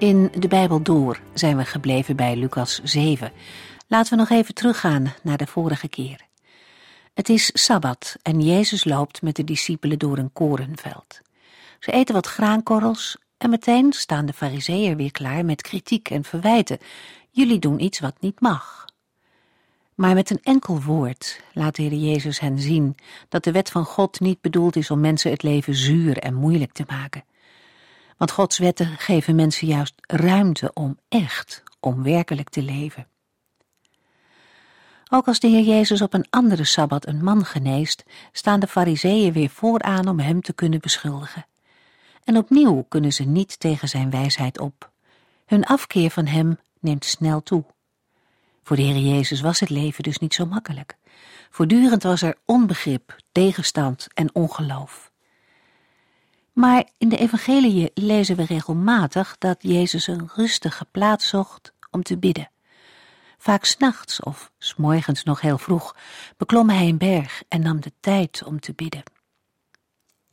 In de Bijbel door zijn we gebleven bij Lucas 7. Laten we nog even teruggaan naar de vorige keer. Het is Sabbat en Jezus loopt met de discipelen door een korenveld. Ze eten wat graankorrels en meteen staan de fariseeën weer klaar met kritiek en verwijten. Jullie doen iets wat niet mag. Maar met een enkel woord laat de Heer Jezus hen zien dat de wet van God niet bedoeld is om mensen het leven zuur en moeilijk te maken. Want Gods wetten geven mensen juist ruimte om echt, om werkelijk te leven. Ook als de Heer Jezus op een andere sabbat een man geneest, staan de fariseeën weer vooraan om hem te kunnen beschuldigen. En opnieuw kunnen ze niet tegen zijn wijsheid op. Hun afkeer van hem neemt snel toe. Voor de Heer Jezus was het leven dus niet zo makkelijk. Voortdurend was er onbegrip, tegenstand en ongeloof. Maar in de evangelie lezen we regelmatig dat Jezus een rustige plaats zocht om te bidden. Vaak s'nachts of s'morgens nog heel vroeg beklom hij een berg en nam de tijd om te bidden.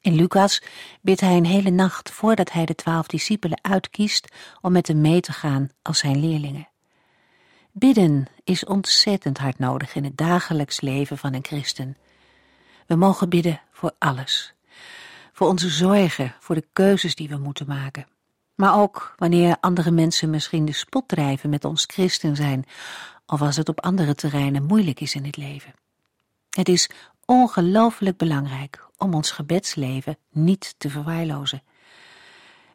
In Lucas bidt hij een hele nacht voordat hij de twaalf discipelen uitkiest om met hem mee te gaan als zijn leerlingen. Bidden is ontzettend hard nodig in het dagelijks leven van een christen. We mogen bidden voor alles voor onze zorgen, voor de keuzes die we moeten maken. Maar ook wanneer andere mensen misschien de spot drijven met ons christen zijn, of als het op andere terreinen moeilijk is in het leven. Het is ongelooflijk belangrijk om ons gebedsleven niet te verwaarlozen.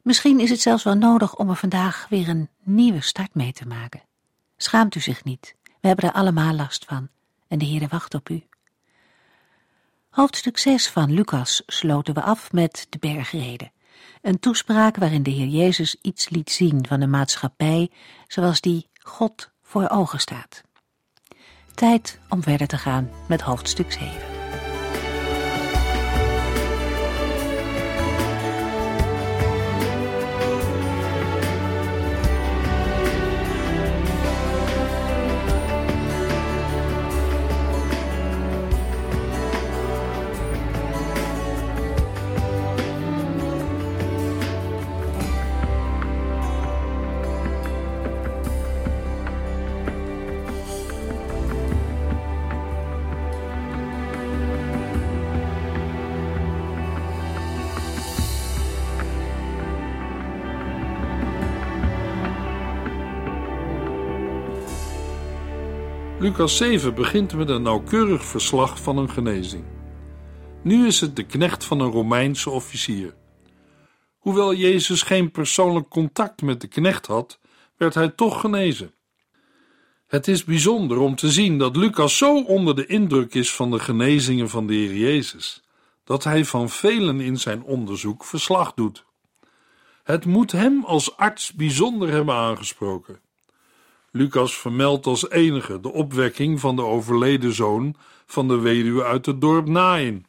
Misschien is het zelfs wel nodig om er vandaag weer een nieuwe start mee te maken. Schaamt u zich niet, we hebben er allemaal last van en de Heer wacht op u. Hoofdstuk 6 van Lucas sloten we af met de bergreden. Een toespraak waarin de Heer Jezus iets liet zien van de maatschappij zoals die God voor ogen staat. Tijd om verder te gaan met hoofdstuk 7. Lucas 7 begint met een nauwkeurig verslag van een genezing. Nu is het de knecht van een Romeinse officier. Hoewel Jezus geen persoonlijk contact met de knecht had, werd hij toch genezen. Het is bijzonder om te zien dat Lucas zo onder de indruk is van de genezingen van de Heer Jezus, dat hij van velen in zijn onderzoek verslag doet. Het moet hem als arts bijzonder hebben aangesproken. Lucas vermeldt als enige de opwekking van de overleden zoon van de weduwe uit het dorp Nain.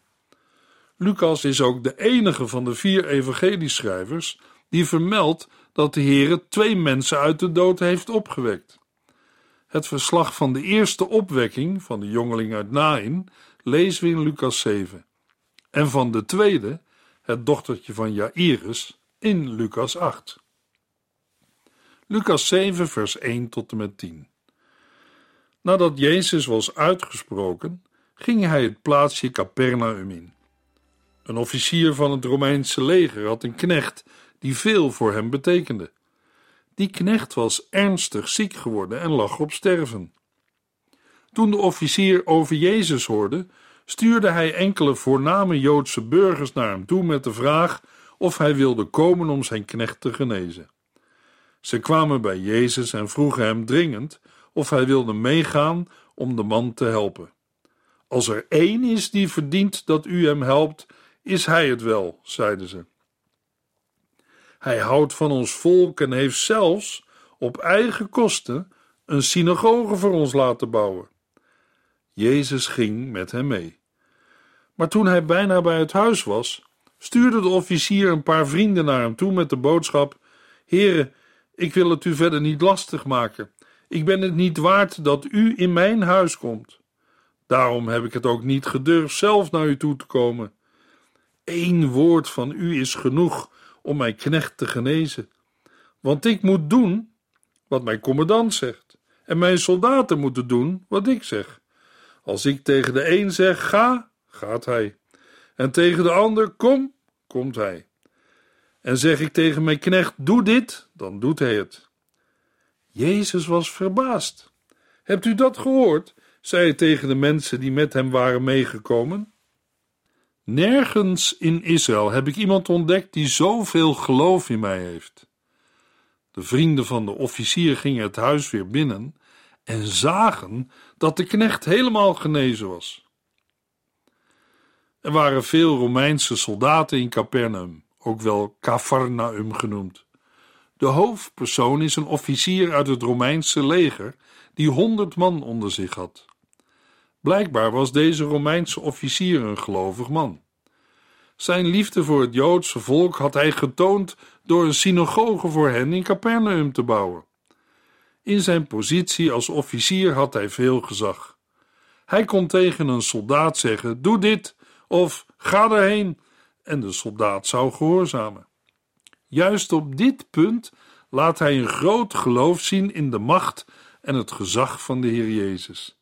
Lucas is ook de enige van de vier evangelieschrijvers die vermeldt dat de Heere twee mensen uit de dood heeft opgewekt. Het verslag van de eerste opwekking van de jongeling uit Nain lezen we in Lucas 7 en van de tweede, het dochtertje van Jairus, in Lucas 8. Lucas 7, vers 1 tot en met 10. Nadat Jezus was uitgesproken, ging hij het plaatsje Capernaum in. Een officier van het Romeinse leger had een knecht die veel voor hem betekende. Die knecht was ernstig ziek geworden en lag op sterven. Toen de officier over Jezus hoorde, stuurde hij enkele voorname Joodse burgers naar hem toe met de vraag of hij wilde komen om zijn knecht te genezen. Ze kwamen bij Jezus en vroegen hem dringend of hij wilde meegaan om de man te helpen. Als er één is die verdient dat u hem helpt, is hij het wel, zeiden ze. Hij houdt van ons volk en heeft zelfs op eigen kosten een synagoge voor ons laten bouwen. Jezus ging met hem mee. Maar toen hij bijna bij het huis was, stuurde de officier een paar vrienden naar hem toe met de boodschap: Heren, ik wil het u verder niet lastig maken. Ik ben het niet waard dat u in mijn huis komt. Daarom heb ik het ook niet gedurfd zelf naar u toe te komen. Eén woord van u is genoeg om mijn knecht te genezen. Want ik moet doen wat mijn commandant zegt, en mijn soldaten moeten doen wat ik zeg. Als ik tegen de een zeg ga, gaat hij, en tegen de ander kom, komt hij. En zeg ik tegen mijn knecht doe dit, dan doet hij het. Jezus was verbaasd. Hebt u dat gehoord? zei hij tegen de mensen die met hem waren meegekomen. Nergens in Israël heb ik iemand ontdekt die zoveel geloof in mij heeft. De vrienden van de officier gingen het huis weer binnen en zagen dat de knecht helemaal genezen was. Er waren veel Romeinse soldaten in Capernaum, ook wel Capharnaum genoemd. De hoofdpersoon is een officier uit het Romeinse leger die honderd man onder zich had. Blijkbaar was deze Romeinse officier een gelovig man. Zijn liefde voor het Joodse volk had hij getoond door een synagoge voor hen in Capernaum te bouwen. In zijn positie als officier had hij veel gezag. Hij kon tegen een soldaat zeggen: Doe dit of ga erheen, en de soldaat zou gehoorzamen. Juist op dit punt laat hij een groot geloof zien in de macht en het gezag van de Heer Jezus.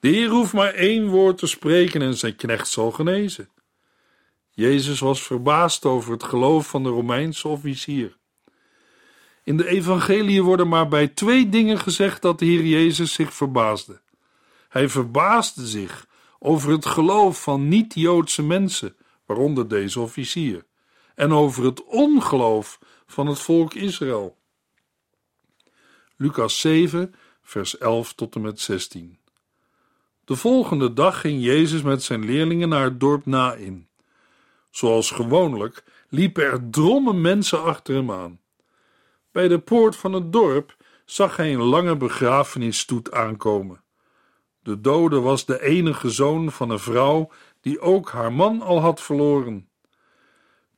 De Heer hoeft maar één woord te spreken en zijn knecht zal genezen. Jezus was verbaasd over het geloof van de Romeinse officier. In de evangelie worden maar bij twee dingen gezegd dat de Heer Jezus zich verbaasde. Hij verbaasde zich over het geloof van niet-Joodse mensen, waaronder deze officier, en over het ongeloof van het volk Israël. Lucas 7, vers 11 tot en met 16. De volgende dag ging Jezus met zijn leerlingen naar het dorp Nain. Zoals gewoonlijk liepen er drommen mensen achter hem aan. Bij de poort van het dorp zag hij een lange begrafenisstoet aankomen. De dode was de enige zoon van een vrouw die ook haar man al had verloren.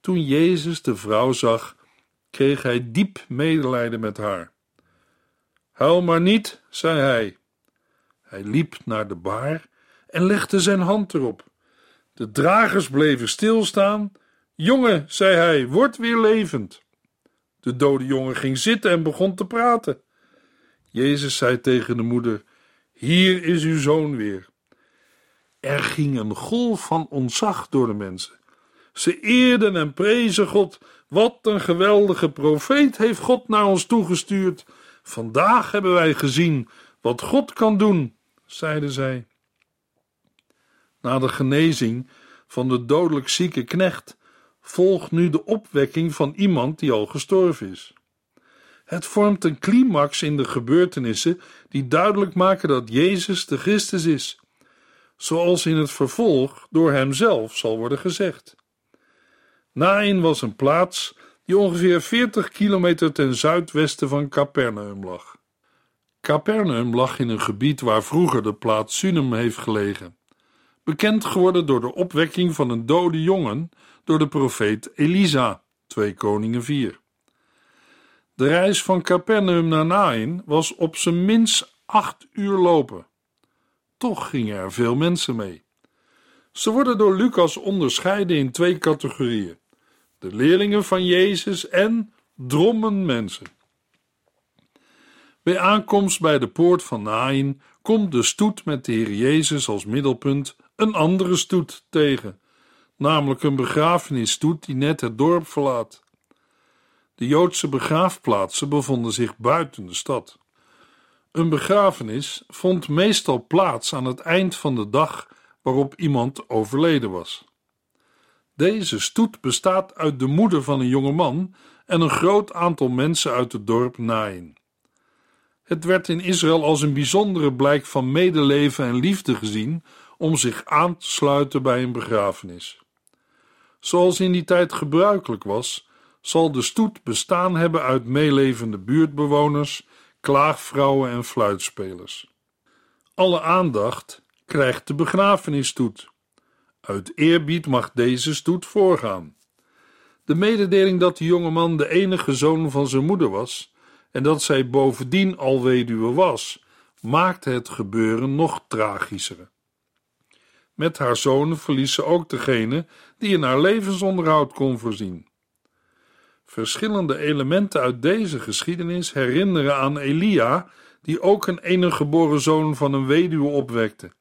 Toen Jezus de vrouw zag, kreeg hij diep medelijden met haar. Huil maar niet, zei hij. Hij liep naar de baar en legde zijn hand erop. De dragers bleven stilstaan. Jongen, zei hij, word weer levend. De dode jongen ging zitten en begon te praten. Jezus zei tegen de moeder: Hier is uw zoon weer. Er ging een golf van ontzag door de mensen. Ze eerden en prezen God. Wat een geweldige profeet heeft God naar ons toegestuurd. Vandaag hebben wij gezien wat God kan doen, zeiden zij. Na de genezing van de dodelijk zieke knecht volgt nu de opwekking van iemand die al gestorven is. Het vormt een climax in de gebeurtenissen die duidelijk maken dat Jezus de Christus is, zoals in het vervolg door hemzelf zal worden gezegd. Nain was een plaats die ongeveer 40 kilometer ten zuidwesten van Capernaum lag. Capernaum lag in een gebied waar vroeger de plaats Sunem heeft gelegen, bekend geworden door de opwekking van een dode jongen door de profeet Elisa, 2 Koningen 4. De reis van Capernaum naar Nain was op zijn minst acht uur lopen. Toch gingen er veel mensen mee. Ze worden door Lucas onderscheiden in twee categorieën: de leerlingen van Jezus en drommen mensen. Bij aankomst bij de poort van Nain komt de stoet met de Heer Jezus als middelpunt een andere stoet tegen, namelijk een begrafenisstoet die net het dorp verlaat. De Joodse begraafplaatsen bevonden zich buiten de stad. Een begrafenis vond meestal plaats aan het eind van de dag waarop iemand overleden was. Deze stoet bestaat uit de moeder van een jonge man en een groot aantal mensen uit het dorp Nain. Het werd in Israël als een bijzondere blijk van medeleven en liefde gezien om zich aan te sluiten bij een begrafenis. Zoals in die tijd gebruikelijk was, zal de stoet bestaan hebben uit meelevende buurtbewoners, klaagvrouwen en fluitspelers. Alle aandacht krijgt de begrafenisstoet. Uit eerbied mag deze stoet voorgaan. De mededeling dat de jonge man de enige zoon van zijn moeder was en dat zij bovendien al weduwe was, maakte het gebeuren nog tragischer. Met haar zonen verliest ze ook degene die in haar levensonderhoud kon voorzien. Verschillende elementen uit deze geschiedenis herinneren aan Elia, die ook een enige geboren zoon van een weduwe opwekte.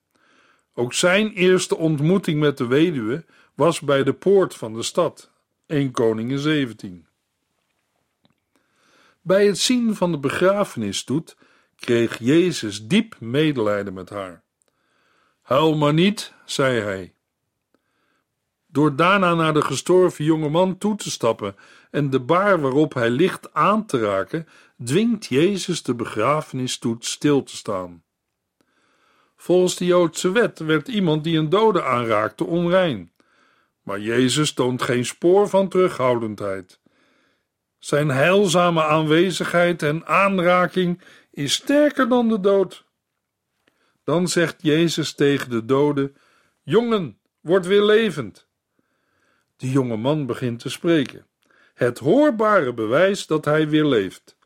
Ook zijn eerste ontmoeting met de weduwe was bij de poort van de stad, 1 Koningen 17. Bij het zien van de begrafenisstoet kreeg Jezus diep medelijden met haar. Huil maar niet, zei hij. Door daarna naar de gestorven jonge man toe te stappen en de baar waarop hij ligt aan te raken, dwingt Jezus de begrafenisstoet stil te staan. Volgens de Joodse wet werd iemand die een dode aanraakte onrein, maar Jezus toont geen spoor van terughoudendheid. Zijn heilzame aanwezigheid en aanraking is sterker dan de dood. Dan zegt Jezus tegen de dode: Jongen, word weer levend. De jonge man begint te spreken. Het hoorbare bewijs dat hij weer leeft.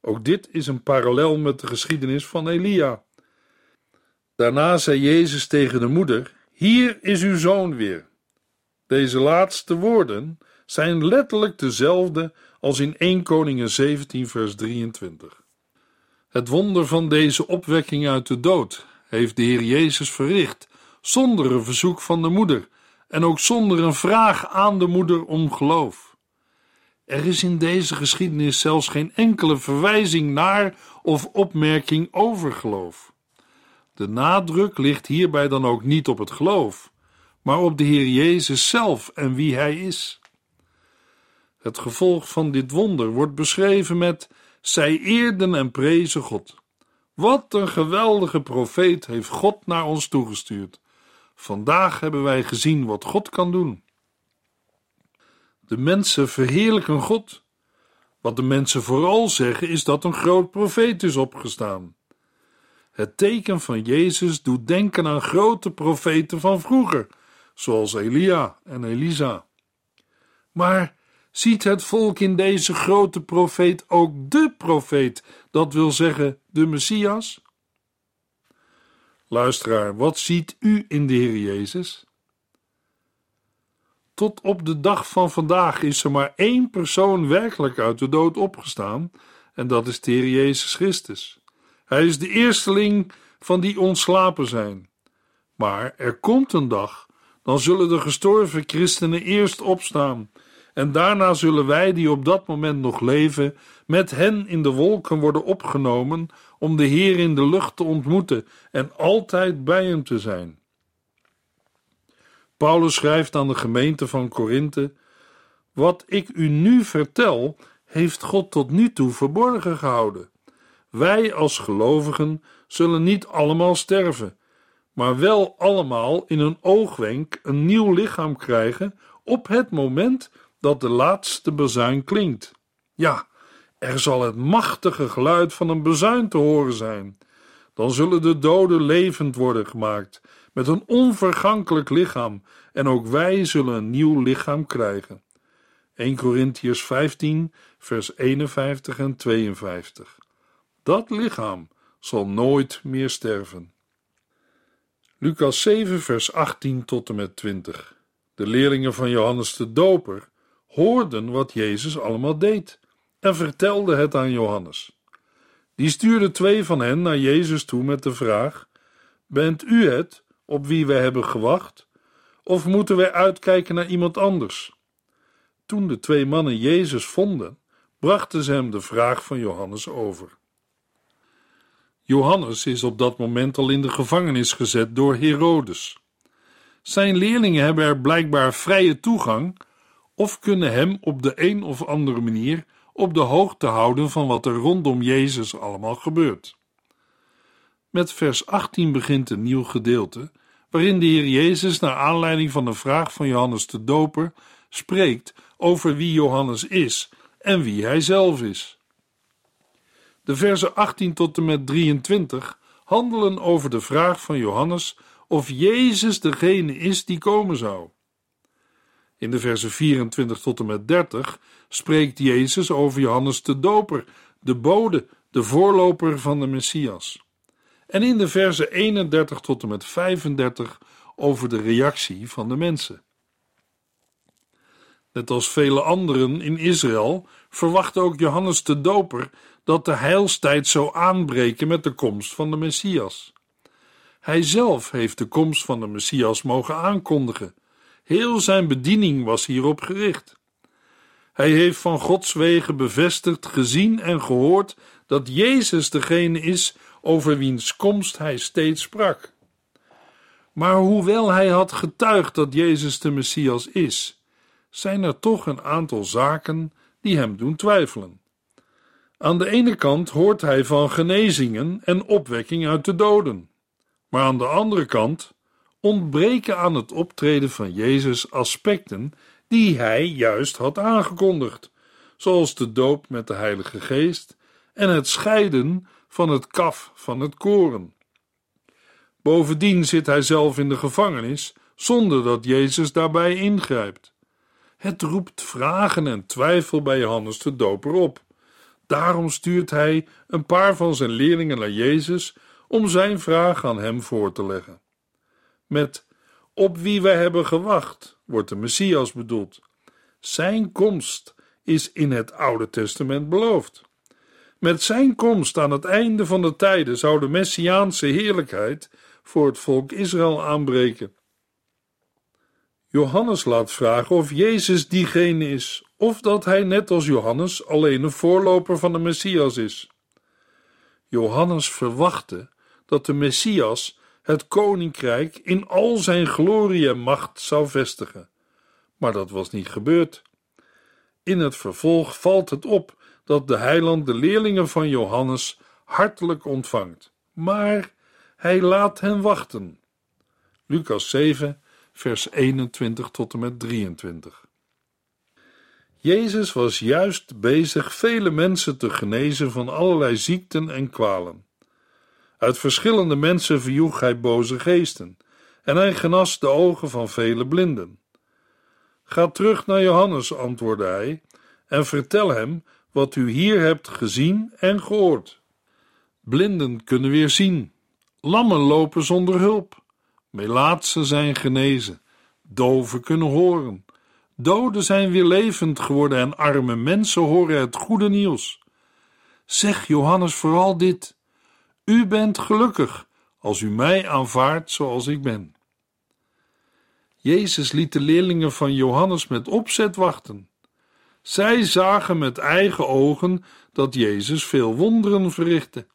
Ook dit is een parallel met de geschiedenis van Elia. Daarna zei Jezus tegen de moeder: Hier is uw zoon weer. Deze laatste woorden zijn letterlijk dezelfde als in 1 Koningen 17, vers 23. Het wonder van deze opwekking uit de dood heeft de Heer Jezus verricht, zonder een verzoek van de moeder en ook zonder een vraag aan de moeder om geloof. Er is in deze geschiedenis zelfs geen enkele verwijzing naar of opmerking over geloof. De nadruk ligt hierbij dan ook niet op het geloof, maar op de Heer Jezus zelf en wie Hij is. Het gevolg van dit wonder wordt beschreven met: Zij eerden en prezen God. Wat een geweldige profeet heeft God naar ons toegestuurd. Vandaag hebben wij gezien wat God kan doen. De mensen verheerlijken God. Wat de mensen vooral zeggen is dat een groot profeet is opgestaan. Het teken van Jezus doet denken aan grote profeten van vroeger, zoals Elia en Elisa. Maar ziet het volk in deze grote profeet ook de profeet, dat wil zeggen de Messias? Luisteraar, wat ziet u in de Heer Jezus? Tot op de dag van vandaag is er maar één persoon werkelijk uit de dood opgestaan, en dat is de Jezus Christus. Hij is de eersteling van die ontslapen zijn. Maar er komt een dag, dan zullen de gestorven christenen eerst opstaan, en daarna zullen wij die op dat moment nog leven, met hen in de wolken worden opgenomen om de Heer in de lucht te ontmoeten en altijd bij hem te zijn. Paulus schrijft aan de gemeente van Korinthe: Wat ik u nu vertel, heeft God tot nu toe verborgen gehouden. Wij als gelovigen zullen niet allemaal sterven, maar wel allemaal in een oogwenk een nieuw lichaam krijgen op het moment dat de laatste bezuin klinkt. Ja, er zal het machtige geluid van een bezuin te horen zijn. Dan zullen de doden levend worden gemaakt met een onvergankelijk lichaam, en ook wij zullen een nieuw lichaam krijgen. 1 Corinthians 15, vers 51 en 52. Dat lichaam zal nooit meer sterven. Lucas 7, vers 18 tot en met 20. De leerlingen van Johannes de Doper hoorden wat Jezus allemaal deed en vertelden het aan Johannes. Die stuurde twee van hen naar Jezus toe met de vraag: Bent u het op wie wij hebben gewacht? Of moeten wij uitkijken naar iemand anders? Toen de twee mannen Jezus vonden, brachten ze hem de vraag van Johannes over. Johannes is op dat moment al in de gevangenis gezet door Herodes. Zijn leerlingen hebben er blijkbaar vrije toegang of kunnen hem op de een of andere manier op de hoogte houden van wat er rondom Jezus allemaal gebeurt. Met vers 18 begint een nieuw gedeelte, waarin de Heer Jezus, naar aanleiding van de vraag van Johannes de Doper, spreekt over wie Johannes is en wie hij zelf is. De versen 18 tot en met 23 handelen over de vraag van Johannes of Jezus degene is die komen zou. In de versen 24 tot en met 30 spreekt Jezus over Johannes de Doper, de bode, de voorloper van de Messias. En in de versen 31 tot en met 35 over de reactie van de mensen. Net als vele anderen in Israël verwacht ook Johannes de Doper dat de heilstijd zou aanbreken met de komst van de Messias. Hij zelf heeft de komst van de Messias mogen aankondigen. Heel zijn bediening was hierop gericht. Hij heeft van Gods wegen bevestigd, gezien en gehoord dat Jezus degene is over wiens komst hij steeds sprak. Maar hoewel hij had getuigd dat Jezus de Messias is, zijn er toch een aantal zaken die hem doen twijfelen. Aan de ene kant hoort hij van genezingen en opwekking uit de doden, maar aan de andere kant ontbreken aan het optreden van Jezus aspecten die hij juist had aangekondigd, zoals de doop met de Heilige Geest en het scheiden van het kaf van het koren. Bovendien zit hij zelf in de gevangenis zonder dat Jezus daarbij ingrijpt. Het roept vragen en twijfel bij Johannes de Doper op. Daarom stuurt hij een paar van zijn leerlingen naar Jezus om zijn vraag aan hem voor te leggen. Met op wie wij hebben gewacht, wordt de Messias bedoeld. Zijn komst is in het Oude Testament beloofd. Met zijn komst aan het einde van de tijden zou de messiaanse heerlijkheid voor het volk Israël aanbreken. Johannes laat vragen of Jezus diegene is, of dat hij net als Johannes alleen een voorloper van de Messias is. Johannes verwachtte dat de Messias het koninkrijk in al zijn glorie en macht zou vestigen. Maar dat was niet gebeurd. In het vervolg valt het op dat de heiland de leerlingen van Johannes hartelijk ontvangt, maar hij laat hen wachten. Lucas 7, vers 21 tot en met 23. Jezus was juist bezig vele mensen te genezen van allerlei ziekten en kwalen. Uit verschillende mensen verjoeg hij boze geesten en hij genas de ogen van vele blinden. Ga terug naar Johannes, antwoordde hij, en vertel hem wat u hier hebt gezien en gehoord. Blinden kunnen weer zien, lammen lopen zonder hulp, melaatsen zijn genezen, doven kunnen horen, doden zijn weer levend geworden en arme mensen horen het goede nieuws. Zeg Johannes vooral dit: U bent gelukkig als u mij aanvaardt zoals ik ben. Jezus liet de leerlingen van Johannes met opzet wachten. Zij zagen met eigen ogen dat Jezus veel wonderen verrichtte.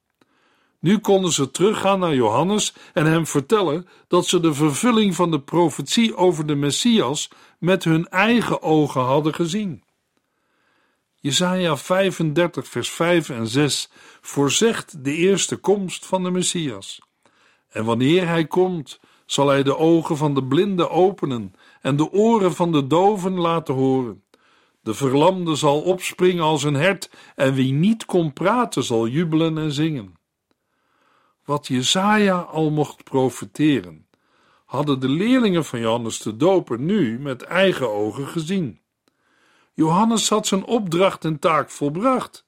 Nu konden ze teruggaan naar Johannes en hem vertellen dat ze de vervulling van de profetie over de Messias met hun eigen ogen hadden gezien. Jesaja 35 vers 5 en 6 voorzegt de eerste komst van de Messias. En wanneer hij komt, zal hij de ogen van de blinden openen en de oren van de doven laten horen. De verlamde zal opspringen als een hert en wie niet kon praten zal jubelen en zingen. Wat Jesaja al mocht profeteren, hadden de leerlingen van Johannes de Doper nu met eigen ogen gezien. Johannes had zijn opdracht en taak volbracht.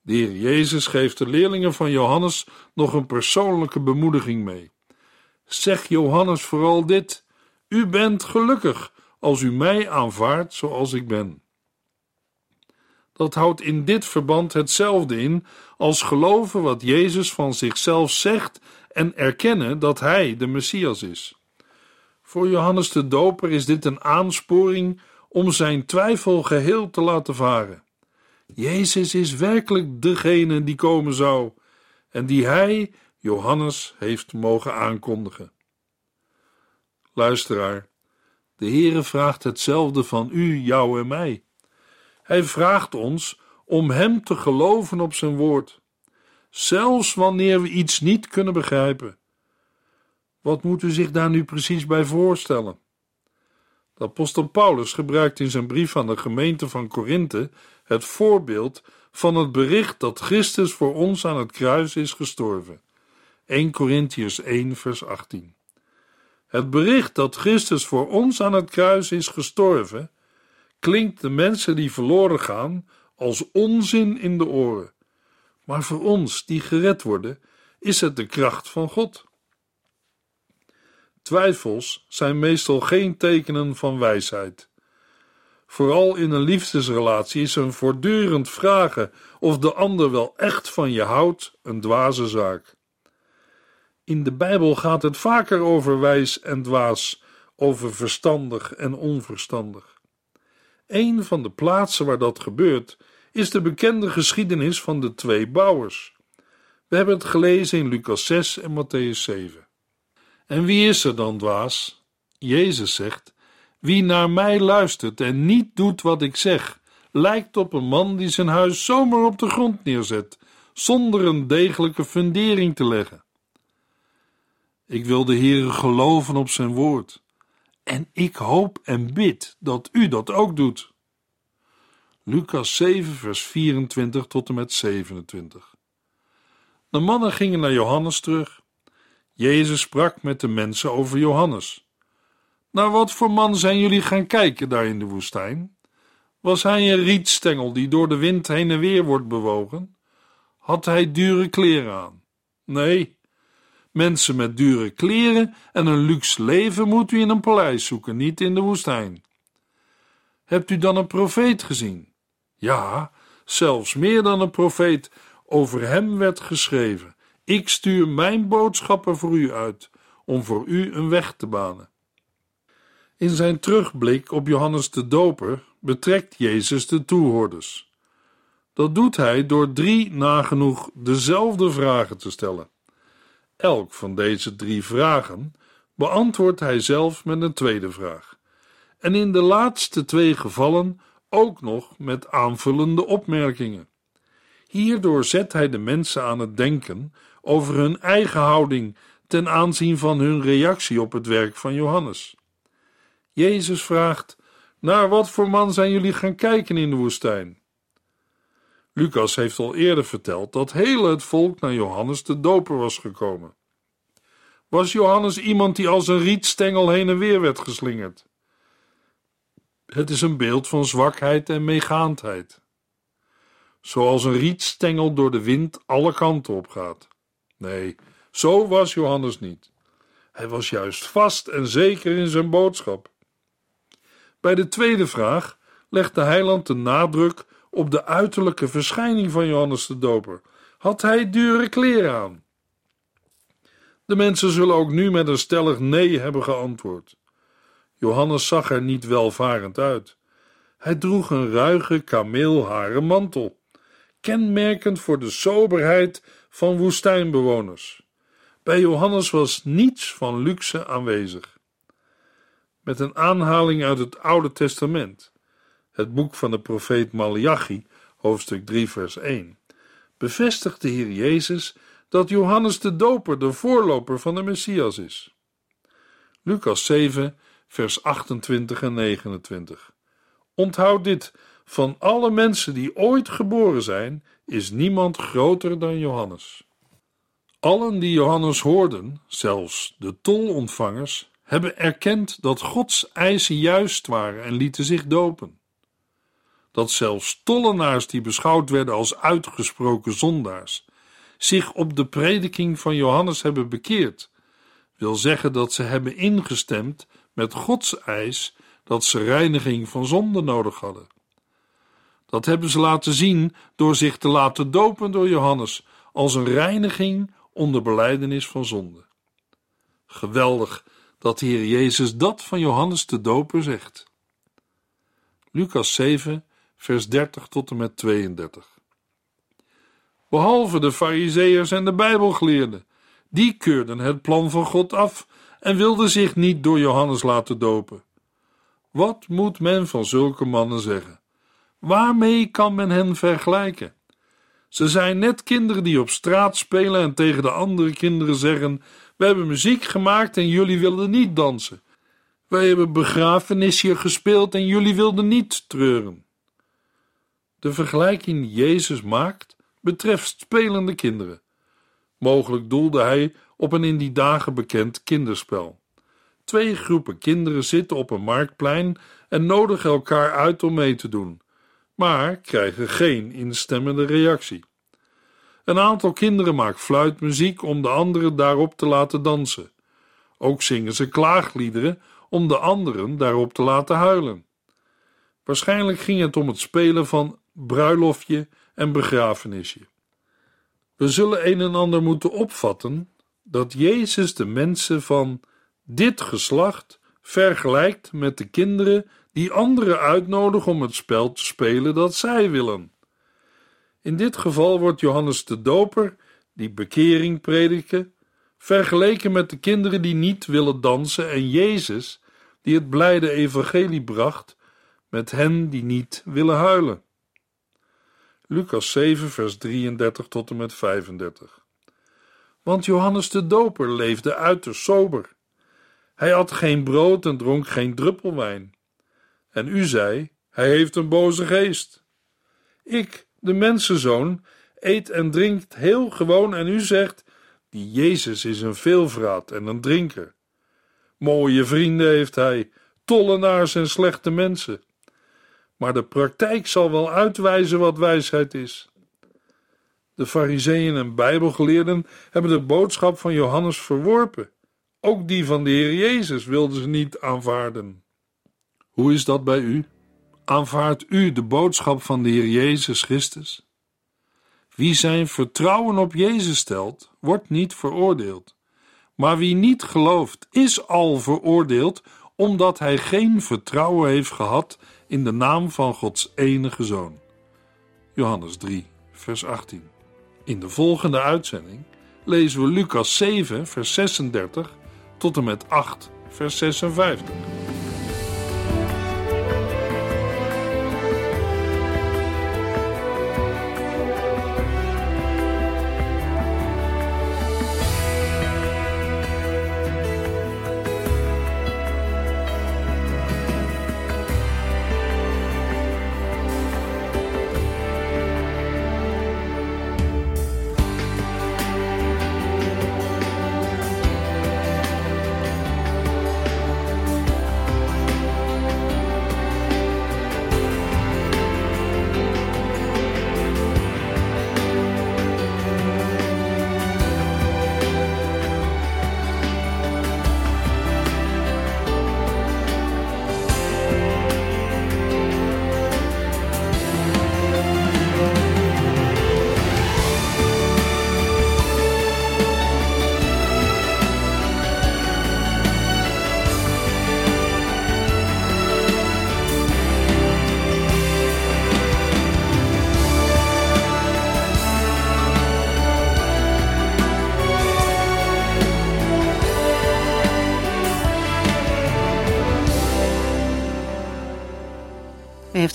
De Heer Jezus geeft de leerlingen van Johannes nog een persoonlijke bemoediging mee. Zeg Johannes vooral dit: U bent gelukkig als u mij aanvaardt zoals ik ben. Dat houdt in dit verband hetzelfde in als geloven wat Jezus van zichzelf zegt en erkennen dat hij de Messias is. Voor Johannes de Doper is dit een aansporing om zijn twijfel geheel te laten varen. Jezus is werkelijk degene die komen zou en die hij, Johannes, heeft mogen aankondigen. Luisteraar, de Heere vraagt hetzelfde van u, jou en mij. Hij vraagt ons om Hem te geloven op Zijn woord, zelfs wanneer we iets niet kunnen begrijpen. Wat moet u zich daar nu precies bij voorstellen? De apostel Paulus gebruikt in zijn brief aan de gemeente van Korinthe het voorbeeld van het bericht dat Christus voor ons aan het kruis is gestorven. 1 Corinthians 1 vers 18. Het bericht dat Christus voor ons aan het kruis is gestorven, klinkt de mensen die verloren gaan als onzin in de oren. Maar voor ons die gered worden, is het de kracht van God. Twijfels zijn meestal geen tekenen van wijsheid. Vooral in een liefdesrelatie is een voortdurend vragen of de ander wel echt van je houdt een dwaze zaak. In de Bijbel gaat het vaker over wijs en dwaas, over verstandig en onverstandig. Een van de plaatsen waar dat gebeurt is de bekende geschiedenis van de twee bouwers. We hebben het gelezen in Lucas 6 en Matthäus 7. En wie is er dan dwaas? Jezus zegt: Wie naar mij luistert en niet doet wat ik zeg, lijkt op een man die zijn huis zomaar op de grond neerzet, zonder een degelijke fundering te leggen. Ik wil de Heere geloven op zijn woord. En ik hoop en bid dat u dat ook doet. Lucas 7, vers 24 tot en met 27. De mannen gingen naar Johannes terug. Jezus sprak met de mensen over Johannes. Naar wat voor man zijn jullie gaan kijken daar in de woestijn? Was hij een rietstengel die door de wind heen en weer wordt bewogen? Had hij dure kleren aan? Nee. Mensen met dure kleren en een luxe leven moet u in een paleis zoeken, niet in de woestijn. Hebt u dan een profeet gezien? Ja, zelfs meer dan een profeet. Over hem werd geschreven: Ik stuur mijn boodschappen voor u uit, om voor u een weg te banen. In zijn terugblik op Johannes de Doper betrekt Jezus de toehoorders. Dat doet hij door drie nagenoeg dezelfde vragen te stellen. Elk van deze drie vragen beantwoordt hij zelf met een tweede vraag. En in de laatste twee gevallen ook nog met aanvullende opmerkingen. Hierdoor zet hij de mensen aan het denken over hun eigen houding ten aanzien van hun reactie op het werk van Johannes. Jezus vraagt: Naar wat voor man zijn jullie gaan kijken in de woestijn? Lucas heeft al eerder verteld dat heel het volk naar Johannes de Doper was gekomen. Was Johannes iemand die als een rietstengel heen en weer werd geslingerd? Het is een beeld van zwakheid en meegaandheid. Zoals een rietstengel door de wind alle kanten op gaat. Nee, zo was Johannes niet. Hij was juist vast en zeker in zijn boodschap. Bij de tweede vraag legt de heiland de nadruk op de uiterlijke verschijning van Johannes de Doper. Had hij dure kleren aan? De mensen zullen ook nu met een stellig nee hebben geantwoord. Johannes zag er niet welvarend uit. Hij droeg een ruige kameelharen mantel, kenmerkend voor de soberheid van woestijnbewoners. Bij Johannes was niets van luxe aanwezig. Met een aanhaling uit het Oude Testament, het boek van de profeet Malachi, hoofdstuk 3, vers 1, bevestigt de Heer Jezus dat Johannes de Doper de voorloper van de Messias is. Lucas 7, vers 28 en 29. Onthoud dit: van alle mensen die ooit geboren zijn, is niemand groter dan Johannes. Allen die Johannes hoorden, zelfs de tolontvangers, hebben erkend dat Gods eisen juist waren en lieten zich dopen. Dat zelfs tollenaars die beschouwd werden als uitgesproken zondaars, zich op de prediking van Johannes hebben bekeerd, wil zeggen dat ze hebben ingestemd met Gods eis dat ze reiniging van zonde nodig hadden. Dat hebben ze laten zien door zich te laten dopen door Johannes als een reiniging onder beleidenis van zonde. Geweldig dat de Heer Jezus dat van Johannes de Doper zegt. Lucas 7, vers 30 tot en met 32. Behalve de Fariseërs en de Bijbelgeleerden, die keurden het plan van God af en wilde zich niet door Johannes laten dopen. Wat moet men van zulke mannen zeggen? Waarmee kan men hen vergelijken? Ze zijn net kinderen die op straat spelen en tegen de andere kinderen zeggen: We hebben muziek gemaakt en jullie willen niet dansen. Wij hebben begrafenisje gespeeld en jullie wilden niet treuren. De vergelijking die Jezus maakt betreft spelende kinderen. Mogelijk doelde hij op een in die dagen bekend kinderspel. Twee groepen kinderen zitten op een marktplein en nodigen elkaar uit om mee te doen, maar krijgen geen instemmende reactie. Een aantal kinderen maakt fluitmuziek om de anderen daarop te laten dansen. Ook zingen ze klaagliederen om de anderen daarop te laten huilen. Waarschijnlijk ging het om het spelen van bruiloftje en begrafenisje. We zullen een en ander moeten opvatten dat Jezus de mensen van dit geslacht vergelijkt met de kinderen die anderen uitnodigen om het spel te spelen dat zij willen. In dit geval wordt Johannes de Doper, die bekering prediken, vergeleken met de kinderen die niet willen dansen en Jezus, die het blijde evangelie bracht, met hen die niet willen huilen. Lucas 7, vers 33 tot en met 35. Want Johannes de Doper leefde uiterst sober. Hij had geen brood en dronk geen druppel wijn. En u zei: Hij heeft een boze geest. Ik, de mensenzoon, eet en drinkt heel gewoon en u zegt: Die Jezus is een veelvraat en een drinker. Mooie vrienden heeft hij, tollenaars en slechte mensen. Maar de praktijk zal wel uitwijzen wat wijsheid is. De Fariseeën en Bijbelgeleerden hebben de boodschap van Johannes verworpen. Ook die van de Heer Jezus wilden ze niet aanvaarden. Hoe is dat bij u? Aanvaardt u de boodschap van de Heer Jezus Christus? Wie zijn vertrouwen op Jezus stelt, wordt niet veroordeeld. Maar wie niet gelooft, is al veroordeeld, omdat hij geen vertrouwen heeft gehad in de naam van Gods enige Zoon. Johannes 3, vers 18. In de volgende uitzending lezen we Lucas 7, vers 36 tot en met 8, vers 56.